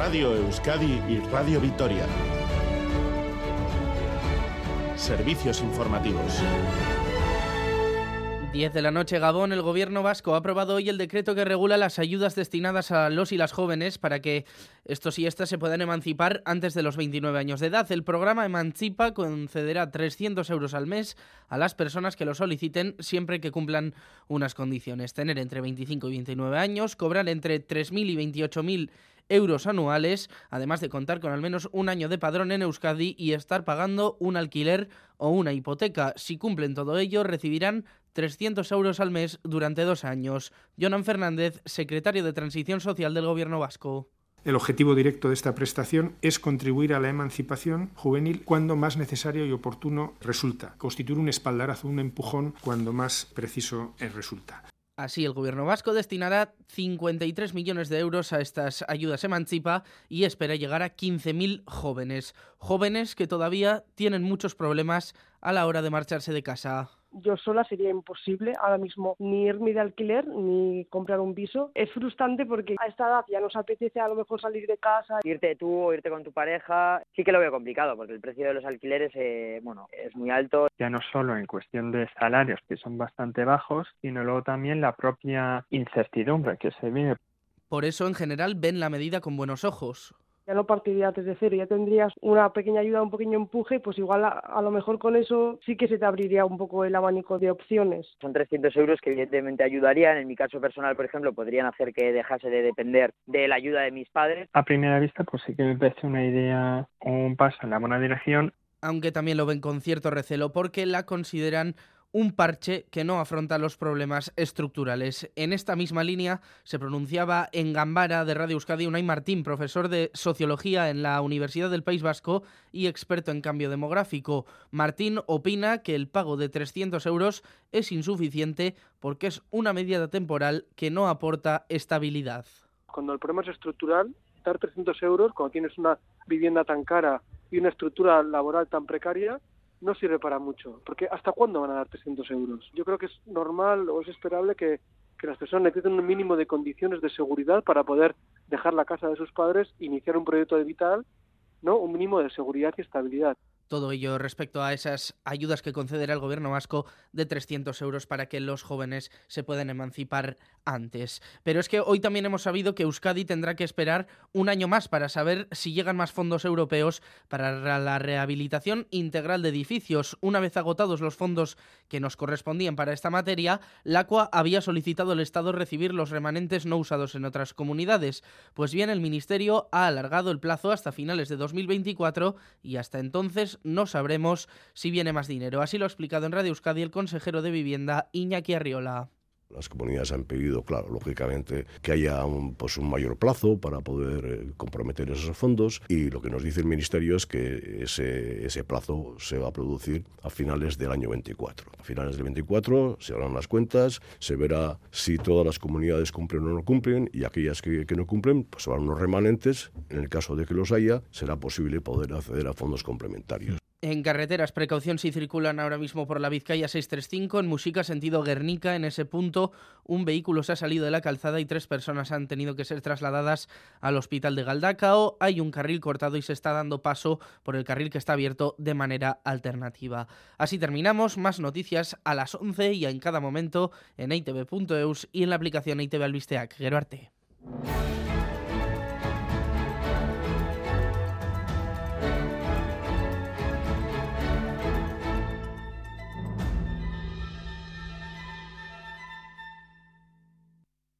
Radio Euskadi y Radio Vitoria. Servicios informativos. 10 de la noche, Gabón, el gobierno vasco ha aprobado hoy el decreto que regula las ayudas destinadas a los y las jóvenes para que estos y estas se puedan emancipar antes de los 29 años de edad. El programa Emancipa concederá 300 euros al mes a las personas que lo soliciten siempre que cumplan unas condiciones. Tener entre 25 y 29 años, cobrar entre 3.000 y 28.000 euros anuales, además de contar con al menos un año de padrón en Euskadi y estar pagando un alquiler o una hipoteca. Si cumplen todo ello, recibirán 300 euros al mes durante dos años. Jonan Fernández, secretario de Transición Social del Gobierno vasco. El objetivo directo de esta prestación es contribuir a la emancipación juvenil cuando más necesario y oportuno resulta, constituir un espaldarazo, un empujón cuando más preciso resulta. Así, el gobierno vasco destinará 53 millones de euros a estas ayudas Emancipa y espera llegar a 15.000 jóvenes. Jóvenes que todavía tienen muchos problemas a la hora de marcharse de casa yo sola sería imposible ahora mismo ni irme de alquiler ni comprar un piso. Es frustrante porque a esta edad ya nos apetece a lo mejor salir de casa. Irte tú o irte con tu pareja, sí que lo veo complicado porque el precio de los alquileres eh, bueno, es muy alto. Ya no solo en cuestión de salarios que son bastante bajos, sino luego también la propia incertidumbre que se vive. Por eso, en general, ven la medida con buenos ojos ya no partirías desde cero, ya tendrías una pequeña ayuda, un pequeño empuje, pues igual a, lo mejor con eso sí que se te abriría un poco el abanico de opciones. Son 300 euros que evidentemente ayudarían, en mi caso personal, por ejemplo, podrían hacer que dejase de depender de la ayuda de mis padres. A primera vista, pues sí que me parece una idea o un paso en la buena dirección. Aunque también lo ven con cierto recelo porque la consideran un parche que no afronta los problemas estructurales. En esta misma línea se pronunciaba en Gambara de Radio Euskadi Unai Martín, profesor de Sociología en la Universidad del País Vasco y experto en cambio demográfico. Martín opina que el pago de 300 euros es insuficiente porque es una medida temporal que no aporta estabilidad. Cuando el problema es estructural, dar 300 euros cuando tienes una vivienda tan cara y una estructura laboral tan precaria no sirve para mucho, porque ¿hasta cuándo van a dar 300 euros? Yo creo que es normal o es esperable que, que las personas necesiten un mínimo de condiciones de seguridad para poder dejar la casa de sus padres, iniciar un proyecto de vital, ¿no? Un mínimo de seguridad y estabilidad. Todo ello respecto a esas ayudas que concederá el gobierno vasco de 300 euros para que los jóvenes se puedan emancipar antes. Pero es que hoy también hemos sabido que Euskadi tendrá que esperar un año más para saber si llegan más fondos europeos para la rehabilitación integral de edificios. Una vez agotados los fondos que nos correspondían para esta materia, la ACUA había solicitado al Estado recibir los remanentes no usados en otras comunidades. Pues bien, el Ministerio ha alargado el plazo hasta finales de 2024 y hasta entonces no sabremos si viene más dinero. Así lo ha explicado en Radio Euskadi el consejero de Vivienda Iñaki Arriola. Las comunidades han pedido, claro, lógicamente, que haya un, pues, un mayor plazo para poder eh, comprometer esos fondos y lo que nos dice el Ministerio es que ese, ese plazo se va a producir a finales del año 24. A finales del 24 se harán las cuentas, se verá si todas las comunidades cumplen o no cumplen y aquellas que, que no cumplen, pues van unos remanentes. En el caso de que los haya, será posible poder acceder a fondos complementarios. En carreteras, precaución si circulan ahora mismo por la Vizcaya 635, en Música sentido Guernica, en ese punto un vehículo se ha salido de la calzada y tres personas han tenido que ser trasladadas al hospital de Galdacao. Hay un carril cortado y se está dando paso por el carril que está abierto de manera alternativa. Así terminamos, más noticias a las 11 y en cada momento en itv.eus y en la aplicación ITV Albisteac. Geroarte.